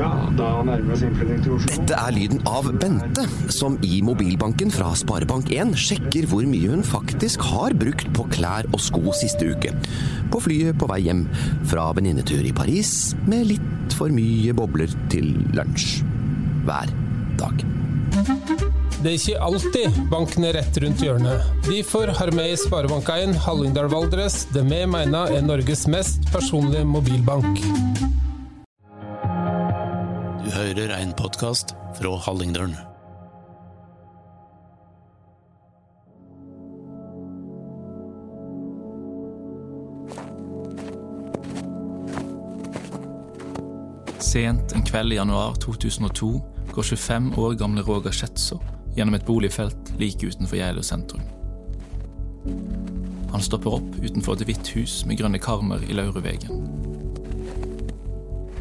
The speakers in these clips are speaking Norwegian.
Ja, da nærmer vi oss innflytting til Oslo. Dette er lyden av Bente, som i mobilbanken fra Sparebank1 sjekker hvor mye hun faktisk har brukt på klær og sko siste uke. På flyet på vei hjem fra venninnetur i Paris med litt for mye bobler til lunsj. Hver dag. Det er ikke alltid banken er rett rundt hjørnet. Derfor har vi i Sparebank1 Hallingdal Valdres det vi mener er Norges mest personlige mobilbank. Hører en podkast fra Hallingdølen. Sent en kveld i januar 2002 går 25 år gamle Roger Schetzo gjennom et boligfelt like utenfor Geilo sentrum. Han stopper opp utenfor et hvitt hus med grønne karmer i laureveggen.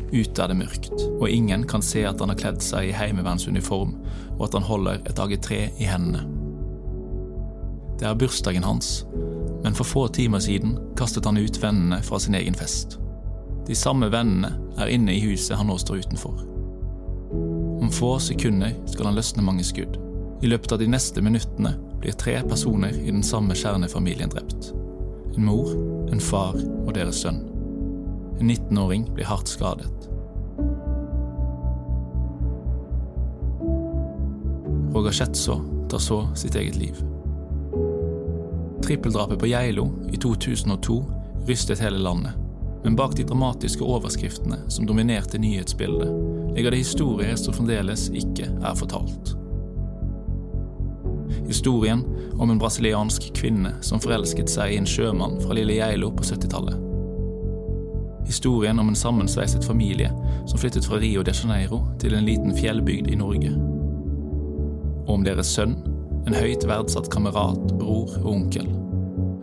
Ute er det mørkt, og ingen kan se at han har kledd seg i heimevernsuniform, og at han holder et AG3 i hendene. Det er bursdagen hans, men for få timer siden kastet han ut vennene fra sin egen fest. De samme vennene er inne i huset han nå står utenfor. Om få sekunder skal han løsne mange skudd. I løpet av de neste minuttene blir tre personer i den samme kjernefamilien drept. En mor, en far og deres sønn. En 19-åring blir hardt skadet. Roger Schetzo tar så sitt eget liv. Trippeldrapet på Geilo i 2002 rystet hele landet. Men bak de dramatiske overskriftene som dominerte nyhetsbildet, ligger det historier som fremdeles ikke er fortalt. Historien om en brasiliansk kvinne som forelsket seg i en sjømann fra lille Geilo på 70-tallet. Historien om en sammensveiset familie som flyttet fra Rio de Janeiro til en liten fjellbygd i Norge. Og om deres sønn, en høyt verdsatt kamerat, bror og onkel.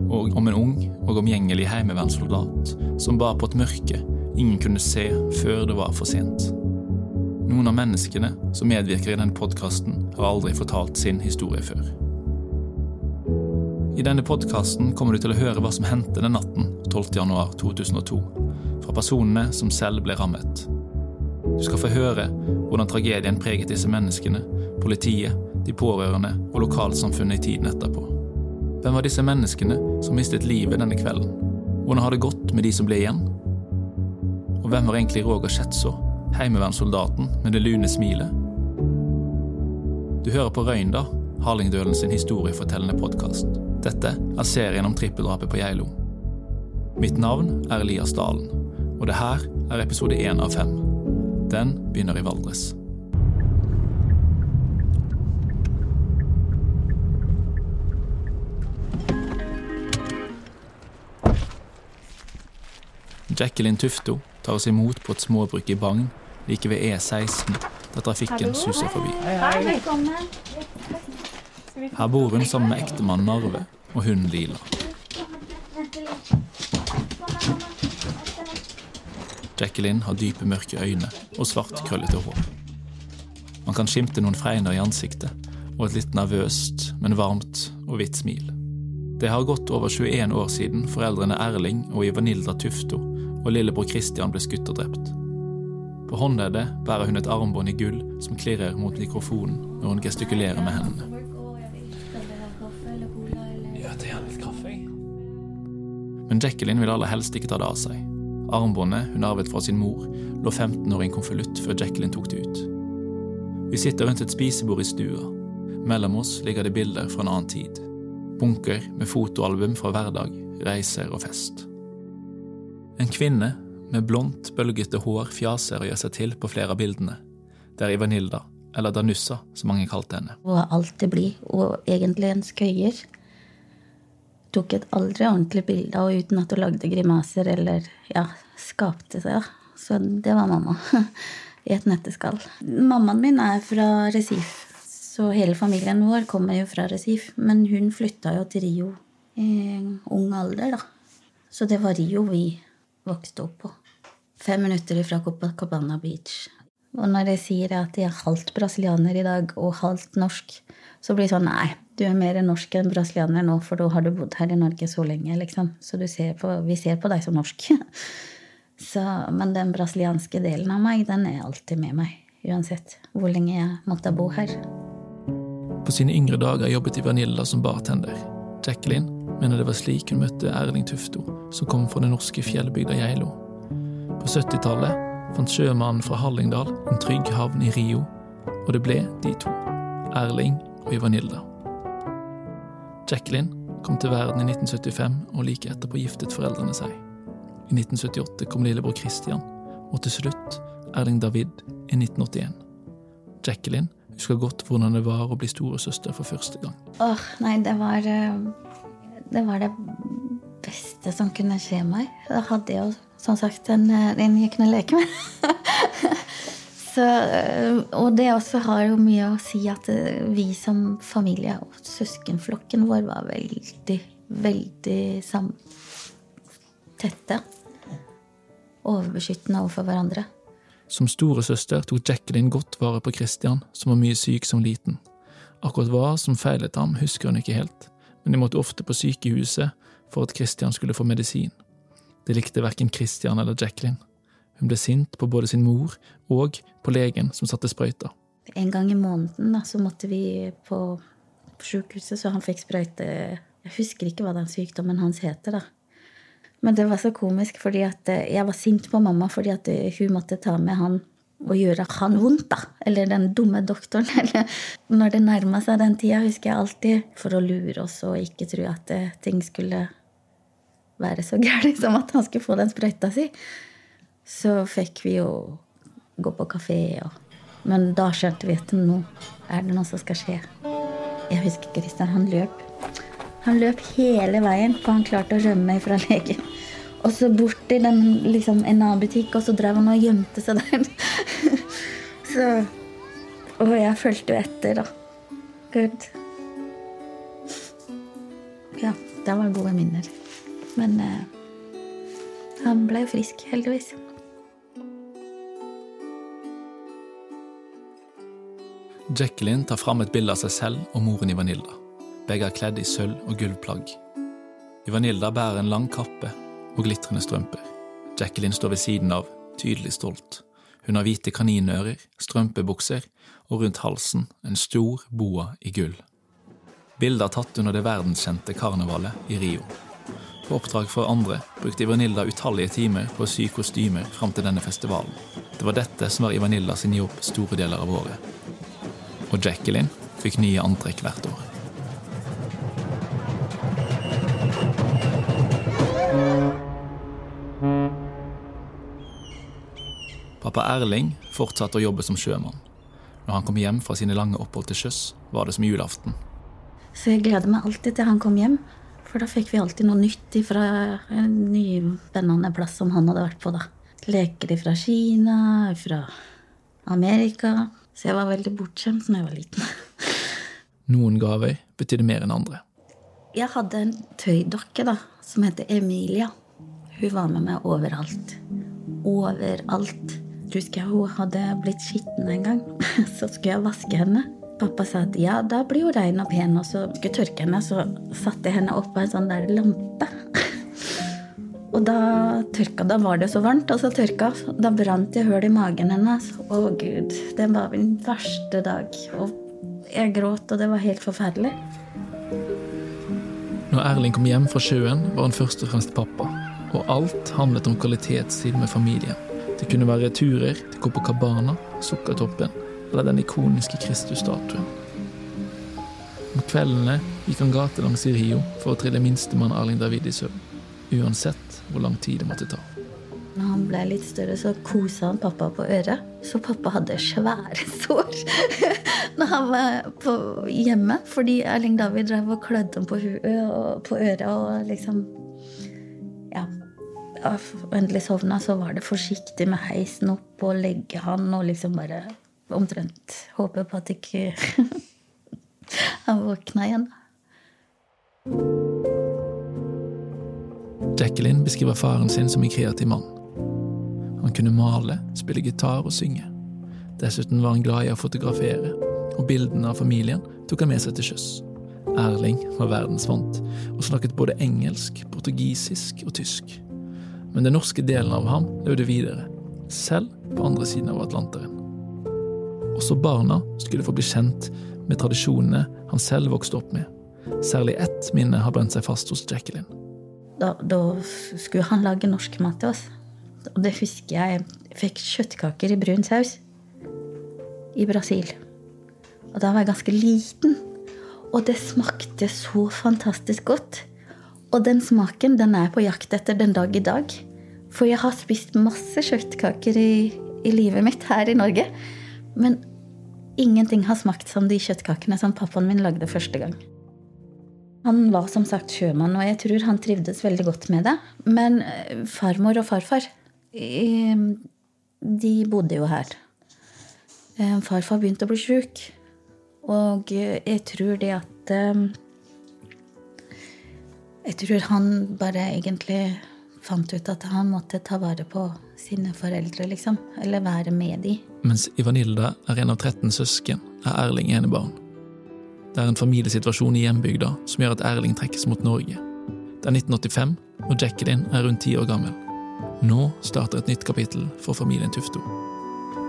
Og om en ung og omgjengelig heimevernssoldat som bar på et mørke ingen kunne se før det var for sent. Noen av menneskene som medvirker i denne podkasten, har aldri fortalt sin historie før. I denne podkasten kommer du til å høre hva som hendte den natten 12.1.2002, fra personene som selv ble rammet. Du skal få høre hvordan tragedien preget disse menneskene, politiet, de pårørende og lokalsamfunnet i tiden etterpå. Hvem var disse menneskene som mistet livet denne kvelden? Hvordan har det gått med de som ble igjen? Og hvem var egentlig Roger Schetzo, heimevernssoldaten med det lune smilet? Du hører på Røynda, Harlingdølen sin historiefortellende podkast. Dette er serien om trippeldrapet på Geilo. Mitt navn er Elias Dalen, og det her er episode én av fem. Den begynner i Valdres. Jacqueline Tufto tar oss imot på et småbruk i Bagn, like ved E16, der trafikken suser forbi. Her bor hun sammen med ektemannen Narve og hunden Lila. Jacqueline har dype, mørke øyne og svart, krøllete hår. Man kan skimte noen fregner i ansiktet og et litt nervøst, men varmt og hvitt smil. Det har gått over 21 år siden foreldrene Erling og Ivanilda Tufto og lillebror Christian ble skutt og drept. På håndleddet bærer hun et armbånd i gull som klirrer mot mikrofonen når hun gestikulerer med hendene. Men Jacqueline vil aller helst ikke ta det av seg. Armbåndet hun arvet fra sin mor, lå 15 år i en konvolutt før Jacqueline tok det ut. Vi sitter rundt et spisebord i stua. Mellom oss ligger det bilder fra en annen tid. Bunker med fotoalbum fra hverdag, reiser og fest. En kvinne med blondt, bølgete hår fjaser og gjør seg til på flere av bildene. Det er Ivanilda, eller Danussa, som mange kalte henne. Hun alt alltid blid, og egentlig en skøyer. Tok et aldri ordentlig bilde av uten at hun lagde grimaser eller ja, skapte seg. Så det var mamma. I et nøtteskall. Mammaen min er fra Recife, så hele familien vår kommer jo fra Recife. Men hun flytta jo til Rio i ung alder, da. Så det var Rio vi vokste opp på. Fem minutter fra Copacabana Beach. Og når jeg sier at jeg er halvt brasilianer i dag og halvt norsk, så blir det sånn Nei, du er mer norsk enn brasilianer nå, for da har du bodd her i Norge så lenge, liksom. Så ser på, vi ser på deg som norsk. Så, men den brasilianske delen av meg, den er alltid med meg. Uansett hvor lenge jeg måtte bo her. På sine yngre dager jobbet Ivanilda som bartender. Jacqueline mener det var slik hun møtte Erling Tufto, som kom fra den norske fjellbygda Geilo. På 70-tallet fant sjømannen fra Hallingdal en trygg havn i Rio, og det ble de to, Erling og Ivanilda. Jacqueline kom til verden i 1975, og like etterpå giftet foreldrene seg. I 1978 kom lillebror Christian, og til slutt Erling David i 1981. Jacqueline husker godt hvordan det var å bli storesøster for første gang. Åh, nei, det var eh, Det var det beste som kunne skje meg. Da hadde jeg jo som sagt en, eh, en jeg kunne leke med. Så, eh, og det også har jo mye å si at vi som familie og søskenflokken vår var veldig, veldig sam tette. Overbeskyttende overfor hverandre. Som storesøster tok Jacqueline godt vare på Christian, som var mye syk som liten. Akkurat hva som feilet ham, husker hun ikke helt, men de måtte ofte på sykehuset for at Christian skulle få medisin. Det likte verken Christian eller Jacqueline. Hun ble sint på både sin mor og på legen som satte sprøyta. En gang i måneden da, så måtte vi på, på sykehuset, så han fikk sprøyte Jeg husker ikke hva den sykdommen hans heter, da. Men det var så komisk, fordi at eh, jeg var sint på mamma fordi at eh, hun måtte ta med han og gjøre han vondt, da. Eller den dumme doktoren. Eller når det nærma seg den tida, husker jeg alltid, for å lure oss og ikke tro at eh, ting skulle være så gærent som at han skulle få den sprøyta si, så fikk vi jo gå på kafé og Men da skjønte vi at nå er det noe som skal skje. Jeg husker Kristian, han løp. Han løp hele veien, for han klarte å rømme fra legen. Og så bort til den, liksom, en annen butikk, og så drev han og gjemte seg der. så Og jeg fulgte jo etter, da. Gud. Ja, det var gode minner. Men eh, han ble jo frisk, heldigvis. Jacqueline tar fram et bilde av seg selv og moren i Vanilda. Begge er kledd i sølv- og gullplagg. Vanilda bærer en lang kappe og glitrende strømper. Jacqueline står ved siden av, tydelig stolt. Hun har hvite kaninører, strømpebukser og rundt halsen en stor boa i gull. Bildet er tatt under det verdenskjente karnevalet i Rio. På oppdrag for andre brukte Ivanilda utallige timer på å sy kostymer fram til denne festivalen. Det var dette som var Ivanilda sin jobb store deler av året. Og Jacqueline fikk nye antrekk hvert år. Pappa Erling fortsatte å jobbe som sjømann. Når han kom hjem fra sine lange opphold til sjøs, var det som julaften. Så jeg gleder meg alltid til han kom hjem. For da fikk vi alltid noe nytt fra en ny, spennende plass som han hadde vært på. da. Leker fra Kina, fra Amerika. Så jeg var veldig bortskjemt da jeg var liten. Noen gaver betydde mer enn andre. Jeg hadde en tøydokke da, som heter Emilia. Hun var med meg overalt. Overalt. Husker jeg hun hadde blitt skitten en gang. Så skulle jeg vaske henne. Pappa sa at ja, da blir hun rein og pen, og så skulle jeg tørke henne. Så satte jeg henne oppå en sånn der lampe. Og da tørka, da var det så varmt, og så tørka. Da brant jeg hull i magen hennes. Å gud, det var min verste dag. Og jeg gråt, og det var helt forferdelig. Når Erling kom hjem fra sjøen, var han først og fremst pappa. Og alt handlet om kvalitetstid med familien. Det kunne være turer til Copacabana, Sukkertoppen eller den ikoniske Kristus-statuen. Om kveldene gikk han gatelangs i Rio for å trille minstemann Erling David i søvn. Uansett hvor lang tid det måtte ta. Når han ble litt større, så kosa han pappa på øret. Så pappa hadde svære sår når han var hjemme. Fordi Erling David drev og klødde ham på, på øret og liksom Ja. Endelig sovna, så var det forsiktig med heisen opp og legge han og liksom bare omtrent håpe på at ikke han våkna igjen. Jacqueline beskriver faren sin som en kreativ mann. Han kunne male, spille gitar og synge. Dessuten var han glad i å fotografere, og bildene av familien tok han med seg til sjøs. Erling var verdensvant og snakket både engelsk, portugisisk og tysk. Men den norske delen av ham levde videre, selv på andre siden av Atlanteren. Også barna skulle få bli kjent med tradisjonene han selv vokste opp med. Særlig ett minne har brent seg fast hos Jacqueline. Da, da skulle han lage norsk mat til oss. Og det husker jeg. Jeg fikk kjøttkaker i brun saus i Brasil. Og da var jeg ganske liten. Og det smakte så fantastisk godt. Og den smaken den er jeg på jakt etter den dag i dag. For jeg har spist masse kjøttkaker i, i livet mitt her i Norge. Men ingenting har smakt som de kjøttkakene som pappaen min lagde første gang. Han var som sagt sjømann, og jeg tror han trivdes veldig godt med det. Men eh, farmor og farfar, eh, de bodde jo her. Eh, farfar begynte å bli sjuk, og jeg tror det at Jeg tror han bare egentlig fant ut at han måtte ta vare på sine foreldre, liksom. Eller være med de. Mens Ivanilda er en av 13 søsken, er Erling enebarn. Det er en familiesituasjon i hjembygda som gjør at Erling trekkes mot Norge. Det er 1985, og Jacqueline er rundt ti år gammel. Nå starter et nytt kapittel for familien Tufto.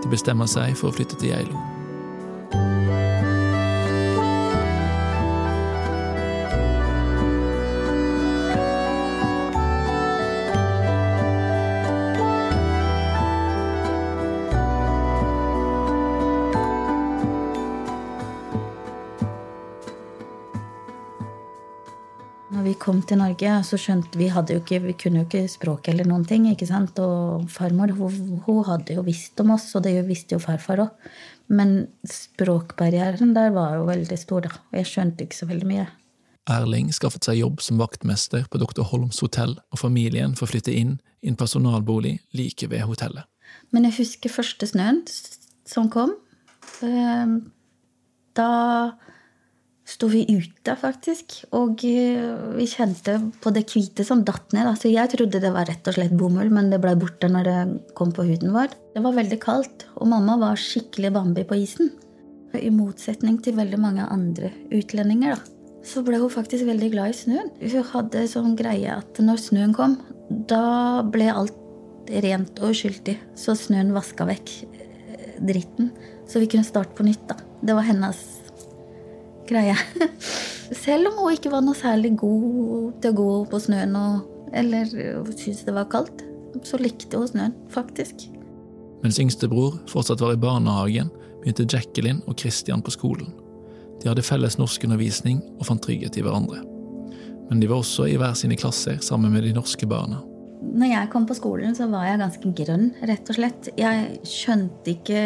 De bestemmer seg for å flytte til Geilo. Til Norge, så skjønte vi hadde jo ikke, vi kunne jo ikke språk eller noen ting. ikke sant? Og farmor hun, hun hadde jo visst om oss, og det visste jo farfar òg. Men språkbarrieren der var jo veldig stor, da. Og jeg skjønte ikke så veldig mye. Erling skaffet seg jobb som vaktmester på Dr. Holms hotell, og familien får flytte inn i en personalbolig like ved hotellet. Men jeg husker første snøen som kom. Ehm, da sto vi ute, faktisk. Og eh, vi kjente på det hvite som datt ned. Altså, jeg trodde det var rett og slett bomull, men det ble borte når det kom på huden vår. Det var veldig kaldt, og mamma var skikkelig Bambi på isen. I motsetning til veldig mange andre utlendinger, da, så ble hun faktisk veldig glad i snøen. Hun hadde sånn greie at når snøen kom, da ble alt rent og uskyldig. Så snøen vaska vekk eh, dritten. Så vi kunne starte på nytt, da. Det var hennes greie. Selv om hun ikke var noe særlig god til å gå på snøen og, eller syntes det var kaldt, så likte hun snøen, faktisk. Mens yngstebror fortsatt var i barnehagen, begynte Jacqueline og Christian på skolen. De hadde felles norskundervisning og fant trygghet i hverandre. Men de var også i hver sine klasser sammen med de norske barna. Når jeg kom på skolen, så var jeg ganske grønn, rett og slett. Jeg skjønte ikke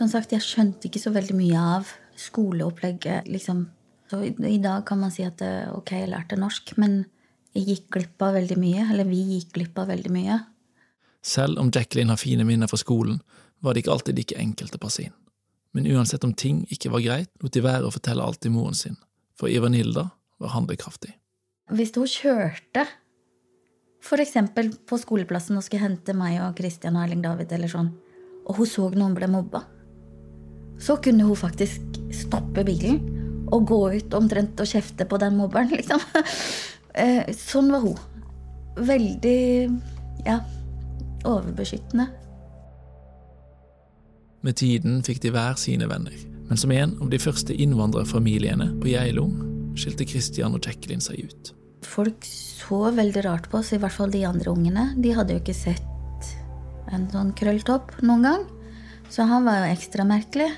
Som sagt, jeg skjønte ikke så veldig mye av skoleopplegget, liksom. Så i, i, dag kan man si at eh, ok, jeg lærte norsk, men jeg gikk glipp av veldig mye. Eller vi gikk glipp av veldig mye. Selv om Jacqueline har fine minner fra skolen, var det ikke alltid like enkelt å passe inn. Men uansett om ting ikke var greit, lot de være å fortelle alt til moren sin, for Ivanilda var handlekraftig. Hvis hun kjørte, eksempel på skoleplassen og skulle hente meg og Christian og Erling David, eller sånn, og hun så noen ble mobba, så kunne hun faktisk stoppe bilen og gå ut omtrent og kjefte på den mobberen, liksom. Eh, sånn var hun. Veldig ja, overbeskyttende. Med tiden fikk de hver sine venner, men som en av de første innvandrerfamiliene på Geilo skilte Christian og Jacqueline seg ut. Folk så veldig rart på oss, i hvert fall de andre ungene. De hadde jo ikke sett en sånn krølltopp noen gang. Så han var jo ekstra merkelig.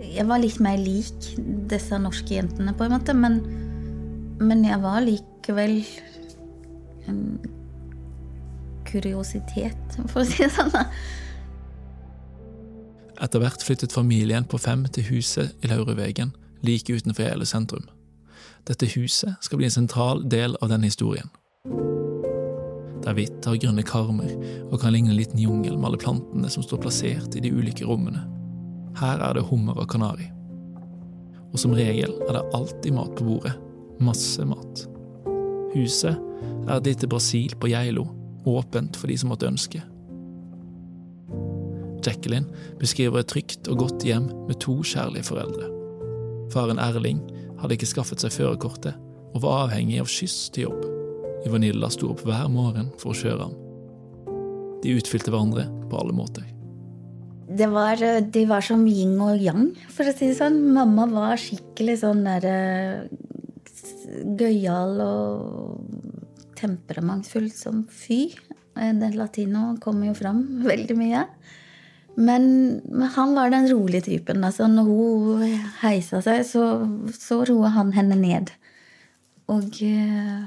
Jeg var litt mer lik disse norske jentene, på en måte, men, men jeg var likevel en kuriositet, for å si det sånn. Etter hvert flyttet familien på fem til huset i Laurevegen, like utenfor Gjæle sentrum. Dette huset skal bli en sentral del av denne historien. Det er hvitt, har grønne karmer og kan ligne en liten jungel med alle plantene som står plassert i de ulike rommene. Her er det hummer og kanari. Og som regel er det alltid mat på bordet. Masse mat. Huset er et lite Brasil på Geilo, åpent for de som måtte ønske. Jacqueline beskriver et trygt og godt hjem med to kjærlige foreldre. Faren Erling hadde ikke skaffet seg førerkortet og var avhengig av skyss til jobb. Ivanilla sto opp hver morgen for å kjøre ham. De utfylte hverandre på alle måter. Det var, de var som yin og yang, for å si det sånn. Mamma var skikkelig sånn derre gøyal og temperamentsfull som fy. Den latino kommer jo fram veldig mye. Men, men, han var den rolige typen. Altså, når hun heisa seg, så, så roa han henne ned. Og eh,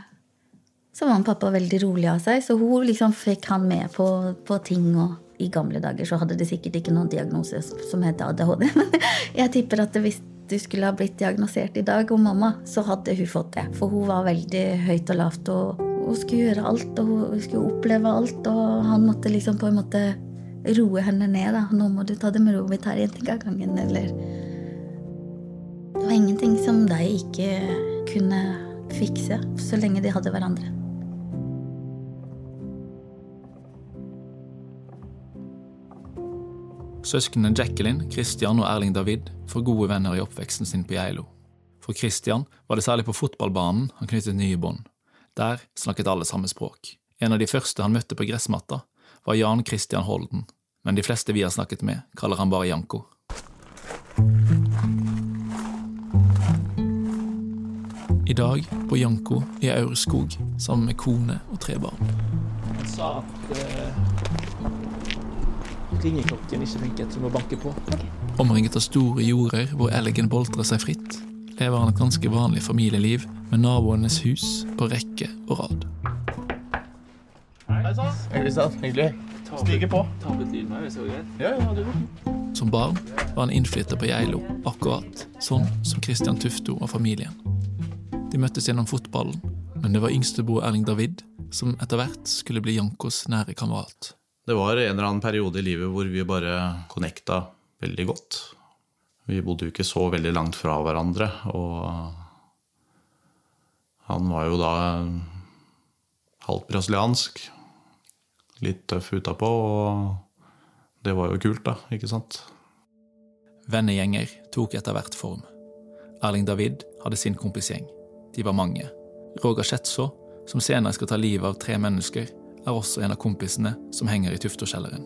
så var han pappa veldig rolig av seg, så hun liksom fikk han med på, på ting. og i gamle dager så hadde det sikkert ikke noen diagnose som het ADHD. Men jeg tipper at hvis du skulle ha blitt diagnosert i dag om mamma, så hadde hun fått det. For hun var veldig høyt og lavt, og hun skulle gjøre alt, og hun skulle oppleve alt. Og han måtte liksom på en måte roe henne ned. da. 'Nå må du ta det med ro, vi tar én ting av gangen', eller Det var ingenting som de ikke kunne fikse, så lenge de hadde hverandre. Søsknene Jacqueline, Christian og Erling David får gode venner i oppveksten sin på Geilo. For Christian var det særlig på fotballbanen han knyttet nye bånd. Der snakket alle samme språk. En av de første han møtte på gressmatta, var Jan Christian Holden, men de fleste vi har snakket med, kaller han bare Janko. I dag bor Janko i Aurskog sammen med kone og tre barn. Han sa at uh, ringeklokken ikke funket, så må banke på. Okay. Omringet av store jorder hvor elgen boltrer seg fritt, lever han et ganske vanlig familieliv med naboenes hus på rekke og rad. Hei sann. Hyggelig. Stige på. Ja, ja, det Som barn var han innflytter på Geilo, akkurat sånn som Christian Tufto og familien. De møttes gjennom fotballen, men det var yngstebo Erling David som etter hvert skulle bli Jankos nære kamerat. Det var en eller annen periode i livet hvor vi bare connecta veldig godt. Vi bodde jo ikke så veldig langt fra hverandre, og han var jo da halvt brasiliansk, litt tøff utapå, og det var jo kult, da, ikke sant? Vennegjenger tok etter hvert form. Erling David hadde sin kompisgjeng. De var mange. Roger Schetzo, som senere skal ta livet av tre mennesker, er også en av kompisene som henger i Tuftorkjelleren.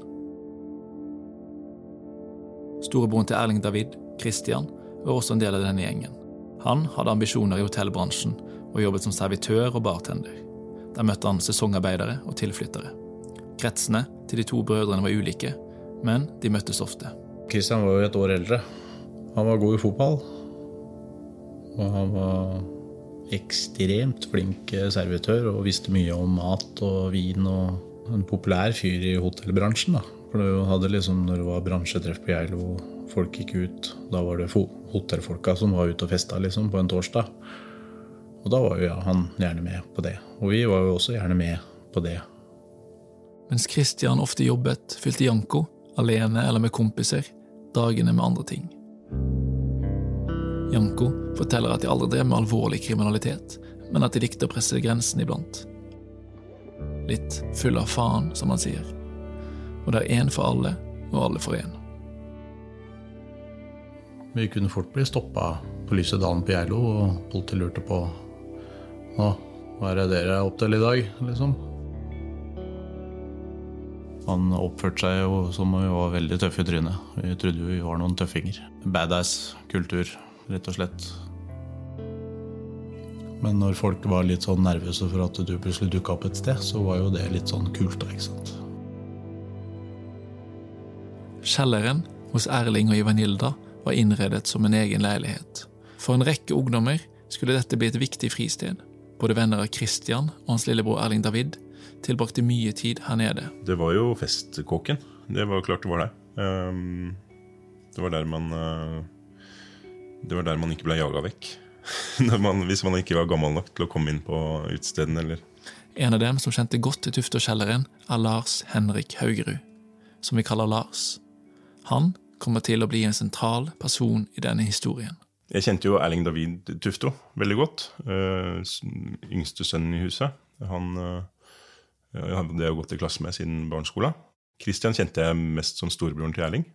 Storebroren til Erling David, Christian, var også en del av denne gjengen. Han hadde ambisjoner i hotellbransjen og jobbet som servitør og bartender. Der møtte han sesongarbeidere og tilflyttere. Kretsene til de to brødrene var ulike, men de møttes ofte. Kristian var jo et år eldre. Han var god i fotball. Og han var ekstremt flink servitør og visste mye om mat og vin. Og en populær fyr i hotellbransjen. da. For det hadde liksom, Når det var bransjetreff på Geilo folk gikk ut, da var det hotellfolka som var ute og festa liksom, på en torsdag. Og da var jo han gjerne med på det. Og vi var jo også gjerne med på det. Mens Christian ofte jobbet, fylte Janko, alene eller med kompiser, dagene med andre ting. Janko forteller at de aldri drev med alvorlig kriminalitet, men at de likte å presse grensen iblant. Litt full av faen, som han sier. Og det er én for alle, og alle for én. Vi kunne fort bli stoppa på lyset dagen på Geilo, og politiet lurte på Nå, hva er det dere er opp til i dag, liksom? Han oppførte seg jo som om vi var veldig tøffe i trynet. Vi trodde jo vi var noen tøffinger. Badass-kultur, rett og slett. Men når folk var litt sånn nervøse for at du plutselig dukka opp et sted, så var jo det litt sånn kult, da, ikke sant. Kjelleren hos Erling og Ivanilda var innredet som en egen leilighet. For en rekke ungdommer skulle dette bli et viktig fristed. Både venner av Christian og hans lillebror Erling David tilbrakte mye tid her nede. Det var jo festkåken. Det var klart det var det. Um, det var der man uh, Det var der man ikke ble jaga vekk. man, hvis man ikke var gammel nok til å komme inn på utestedene, eller En av dem som kjente godt til Tufterkjelleren, er Lars Henrik Haugerud, som vi kaller Lars. Han kommer til å bli en sentral person i denne historien. Jeg kjente jo Erling David Tufto veldig godt. Uh, yngste sønnen i huset. Han uh, hadde jeg gått i klasse med siden barneskolen. Christian kjente jeg mest som storebroren til Erling.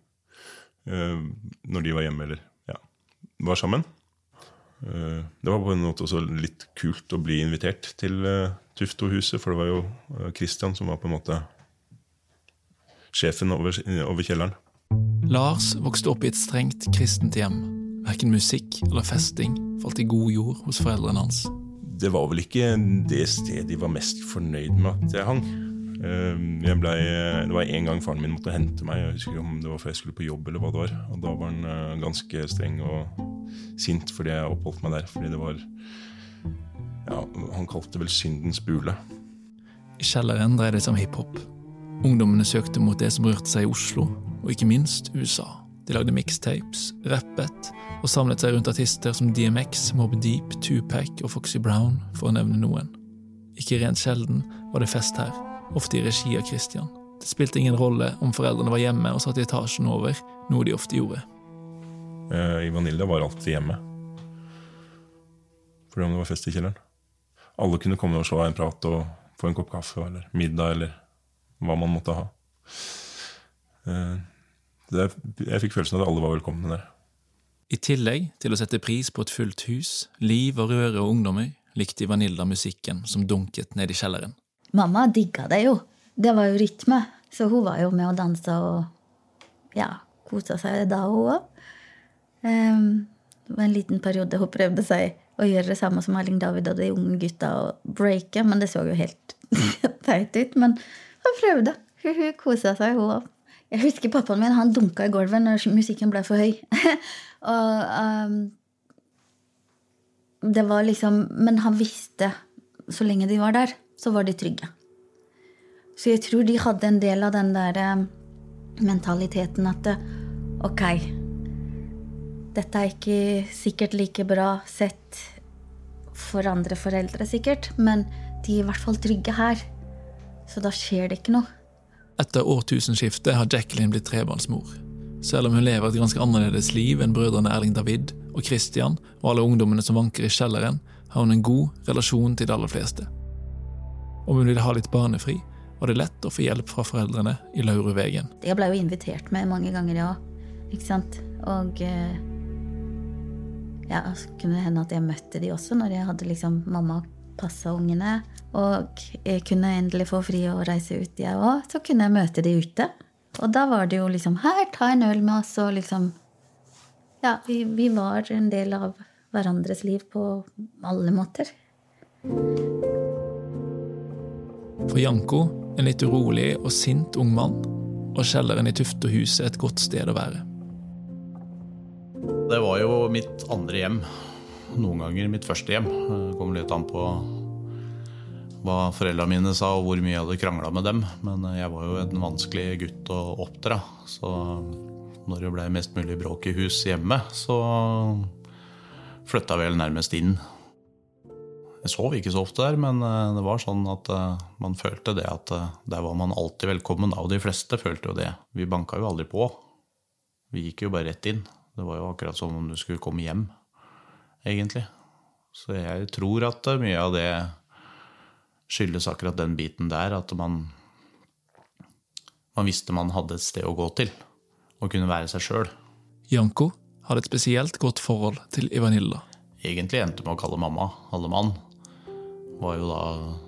Uh, når de var hjemme eller var sammen. Eh, det var på en måte også litt kult å bli invitert til uh, Tufto-huset, for det var jo uh, Christian som var på en måte sjefen over, over, kjelleren. Lars vokste opp i et strengt kristent hjem. Verken musikk eller festing falt i god jord hos foreldrene hans. Det var vel ikke det stedet de var mest fornøyd med at jeg hang. Jeg ble, det var en gang faren min måtte hente meg. Jeg husker ikke om det var før jeg skulle på jobb. eller hva det var. Og Da var han ganske streng og sint fordi jeg oppholdt meg der. Fordi det var ja, Han kalte det vel syndens bule. I kjelleren dreide det seg om hiphop. Ungdommene søkte mot det som rørte seg i Oslo, og ikke minst USA. De lagde mixtapes, rappet og samlet seg rundt artister som DMX, Mob Deep, Tupac og Foxy Brown, for å nevne noen. Ikke rent sjelden var det fest her, ofte i regi av Christian. Det spilte ingen rolle om foreldrene var hjemme og satt i etasjen over, noe de ofte gjorde. Eh, I Vanilla var alltid hjemme. Fordi om det var fest i kjelleren. Alle kunne komme og slå en prat og få en kopp kaffe eller middag eller hva man måtte ha. Eh, det, jeg fikk følelsen av at alle var velkomne der. I tillegg til å sette pris på et fullt hus, liv og røre og ungdommer, likte Vanilla musikken som dunket ned i kjelleren. Mamma digga det jo. Det var jo rytme. Så hun var jo med og dansa og ja, kosa seg da, hun òg. Um, det var en liten periode hun prøvde seg å gjøre det samme som Erling David og de unge gutta og breake, men det så jo helt teit ut. Men hun prøvde. Hun, hun kosa seg, hun òg. Jeg husker pappaen min han dunka i gulvet når musikken ble for høy. og um, det var liksom Men han visste Så lenge de var der, så var de trygge. Så jeg tror de hadde en del av den der um, mentaliteten at ok, dette er ikke sikkert like bra sett for andre foreldre, sikkert, men de er i hvert fall trygge her. Så da skjer det ikke noe. Etter årtusenskiftet har Jacqueline blitt trebarnsmor. Selv om hun lever et ganske annerledes liv enn brødrene Erling David og Christian og alle ungdommene som vanker i kjelleren, har hun en god relasjon til de aller fleste. Om hun ville ha litt barnefri, var det lett å få hjelp fra foreldrene i Lauruvegen. Jeg ble jo invitert med mange ganger, ja. Ikke sant? Og eh, ja, så kunne det hende at jeg møtte de også når jeg hadde liksom mamma passa ungene. Og jeg kunne endelig få fri og reise ut, jeg òg. Så kunne jeg møte de ute. Og da var det jo liksom Her, ta en øl med oss, og liksom Ja, vi, vi var en del av hverandres liv på alle måter. For Janko, en litt urolig og sint ung mann, var kjelleren i Tuftehuset et godt sted å være. Det var jo mitt andre hjem. Noen ganger mitt første hjem. Det kom litt an på hva foreldrene mine sa og hvor mye jeg hadde krangla med dem. Men jeg var jo en vanskelig gutt å oppdra. Så når det ble mest mulig bråk i hus hjemme, så flytta vel nærmest inn. Jeg sov ikke så ofte der, men eh, det var sånn at eh, man følte det at eh, der var man alltid velkommen. Og de fleste følte jo det. Vi banka jo aldri på. Vi gikk jo bare rett inn. Det var jo akkurat som om du skulle komme hjem, egentlig. Så jeg tror at mye av det skyldes akkurat den biten der, at man man visste man hadde et sted å gå til, og kunne være seg sjøl. Janko hadde et spesielt godt forhold til Ivanilla. Egentlig endte med å kalle mamma Hallemann. Var jo da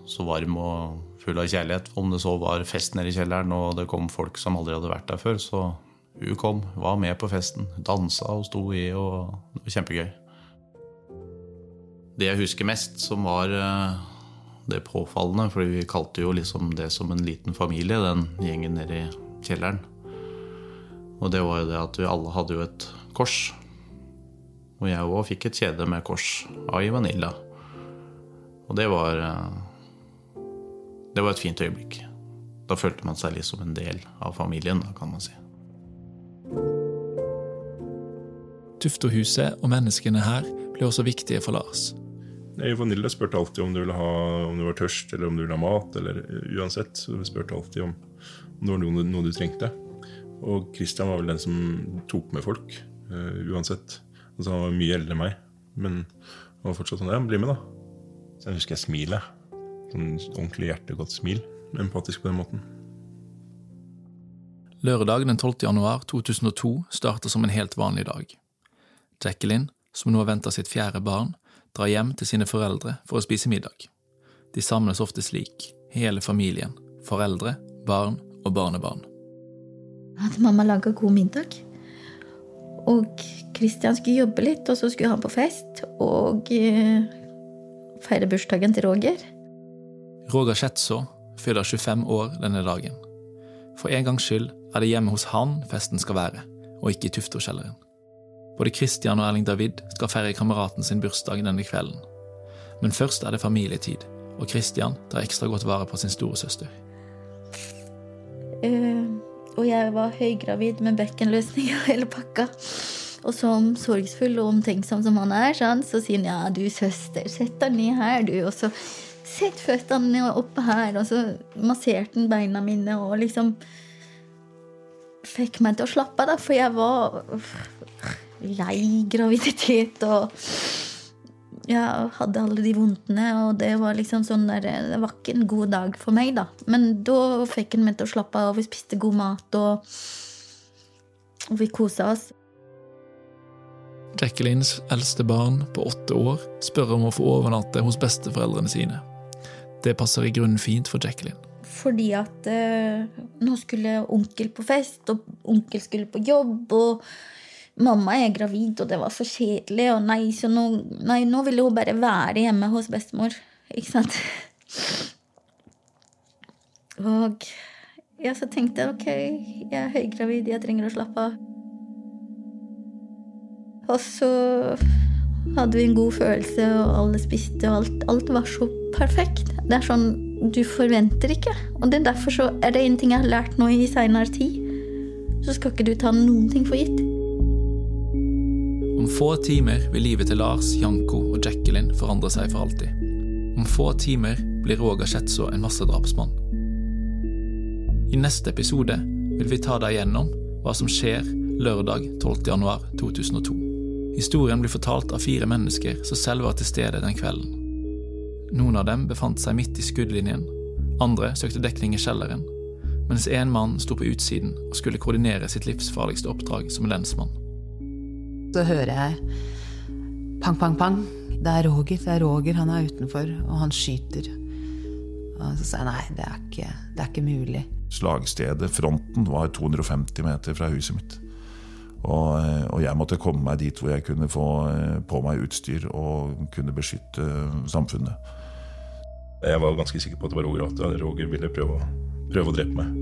så varm og full av kjærlighet. Om det så var fest nede i kjelleren og det kom folk som aldri hadde vært der før, så hun kom, var med på festen, dansa og sto i, og det var kjempegøy. Det jeg husker mest, som var eh, det påfallende, for vi kalte jo liksom det som en liten familie, den gjengen nede i kjelleren. Og det var jo det at vi alle hadde jo et kors. Og jeg òg fikk et kjede med kors av Ivanilla. Og det var eh, Det var et fint øyeblikk. Da følte man seg liksom en del av familien, da, kan man si. Tuftohuset og menneskene her ble også viktige for Lars. Nei, Vanilla spurte alltid om du, ville ha, om du var tørst eller om du ville ha mat. eller eh, uansett, så spurte alltid om, om det var noe, noe, du trengte. Og Christian var vel den som tok med folk, uh, uansett. Altså, han var mye eldre enn meg, men han var fortsatt sånn Ja, bli med, da. Så jeg husker jeg smilet. Sånn ordentlig hjertegodt smil. Empatisk på den måten. Lørdag den 12. januar 2002 starter som en helt vanlig dag. Jacqueline, som nå venter sitt fjerde barn, drar hjem til sine foreldre for å spise middag. De samles ofte slik, hele familien, foreldre, barn og barnebarn. At mamma laga god middag. Og Christian skulle jobbe litt, og så skulle han på fest og eh, feire bursdagen til Roger. Roger Schetzo fyller 25 år denne dagen. For en gangs skyld er det hjemme hos han festen skal være, og ikke i Tuftorkjelleren. Både Christian og Erling David skal feire kameraten sin bursdag denne kvelden. Men først er det familietid, og Christian tar ekstra godt vare på sin storesøster. Uh, og jeg var høygravid med bekkenløsning og hele pakka. Og som sorgsfull og omtenksom som han er, så sier han ja, du søster, sett deg ned her, du. Og så sett føttene oppe her. Og så masserte han beina mine og liksom fikk meg til å slappe av, for jeg var lei graviditet og jeg hadde alle de vondtene, og det var liksom sånn der, det var ikke en god dag for meg, da. Men da fikk han meg til å slappe av, og vi spiste god mat, og vi kosa oss. Jacquelines eldste barn på åtte år spør om å få overnatte hos besteforeldrene sine. Det passer i grunnen fint for Jacqueline. Fordi at eh, nå skulle onkel på fest, og onkel skulle på jobb, og mamma er gravid, og det var så kjedelig, og nei, så nå, nei, nå ville hun bare være hjemme hos bestemor. Ikke sant? Og ja, så tenkte jeg ok, jeg er høygravid, jeg trenger å slappe av. Og så hadde vi en god følelse, og alle spiste, og alt, alt var så perfekt. Det er sånn du forventer ikke. Og det er derfor så er det en ting jeg har lært nå i seinere tid. Så skal ikke du ta noen ting for gitt. Om få timer vil livet til Lars, Janko og Jacqueline forandre seg for alltid. Om få timer blir Roger Schetzo en massedrapsmann. I neste episode vil vi ta deg gjennom hva som skjer lørdag 12.1.2002. Historien blir fortalt av fire mennesker som selv var til stede den kvelden. Noen av dem befant seg midt i skuddlinjen, andre søkte dekning i kjelleren, mens en mann sto på utsiden og skulle koordinere sitt livsfarligste oppdrag som lensmann. Så hører jeg pang, pang, pang. Det er Roger, det er Roger, han er utenfor, og han skyter. Og så sa jeg nei, det er ikke, det er ikke mulig. Slagstedet, fronten, var 250 meter fra huset mitt. Og, og, jeg måtte komme meg dit hvor jeg kunne få på meg utstyr og kunne beskytte samfunnet. Jeg var ganske sikker på at det var Roger, at Roger ville prøve prøve å drepe meg.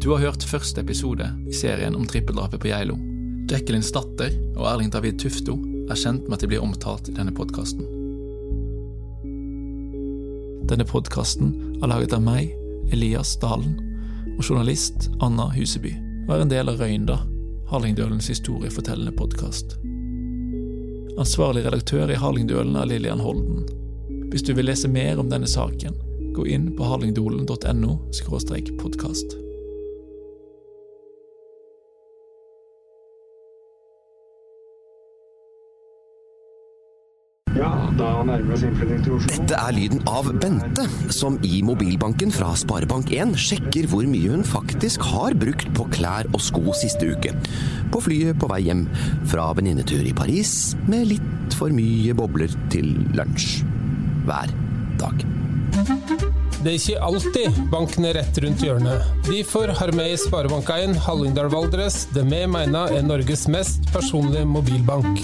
Du har hørt første episode i serien om trippeldrapet på Geilo. Jacquelines datter og Erling David Tufto er kjent med at de blir omtalt i denne podkasten. Denne podkasten er laget av meg, Elias Dalen, og journalist Anna Huseby, og er en del av Røynda, Harlingdølens historiefortellende podkast. Ansvarlig redaktør i Hallingdølen er Lillian Holden. Hvis du vil lese mer om denne saken, gå inn på hallingdolen.no podkast. Dette er lyden av Bente, som i mobilbanken fra Sparebank1 sjekker hvor mye hun faktisk har brukt på klær og sko siste uke. På flyet på vei hjem fra venninnetur i Paris med litt for mye bobler til lunsj. Hver dag. Det er ikke alltid banken er rett rundt hjørnet. Derfor har vi i Sparebank1 Hallingdal Valdres det vi mener er Norges mest personlige mobilbank.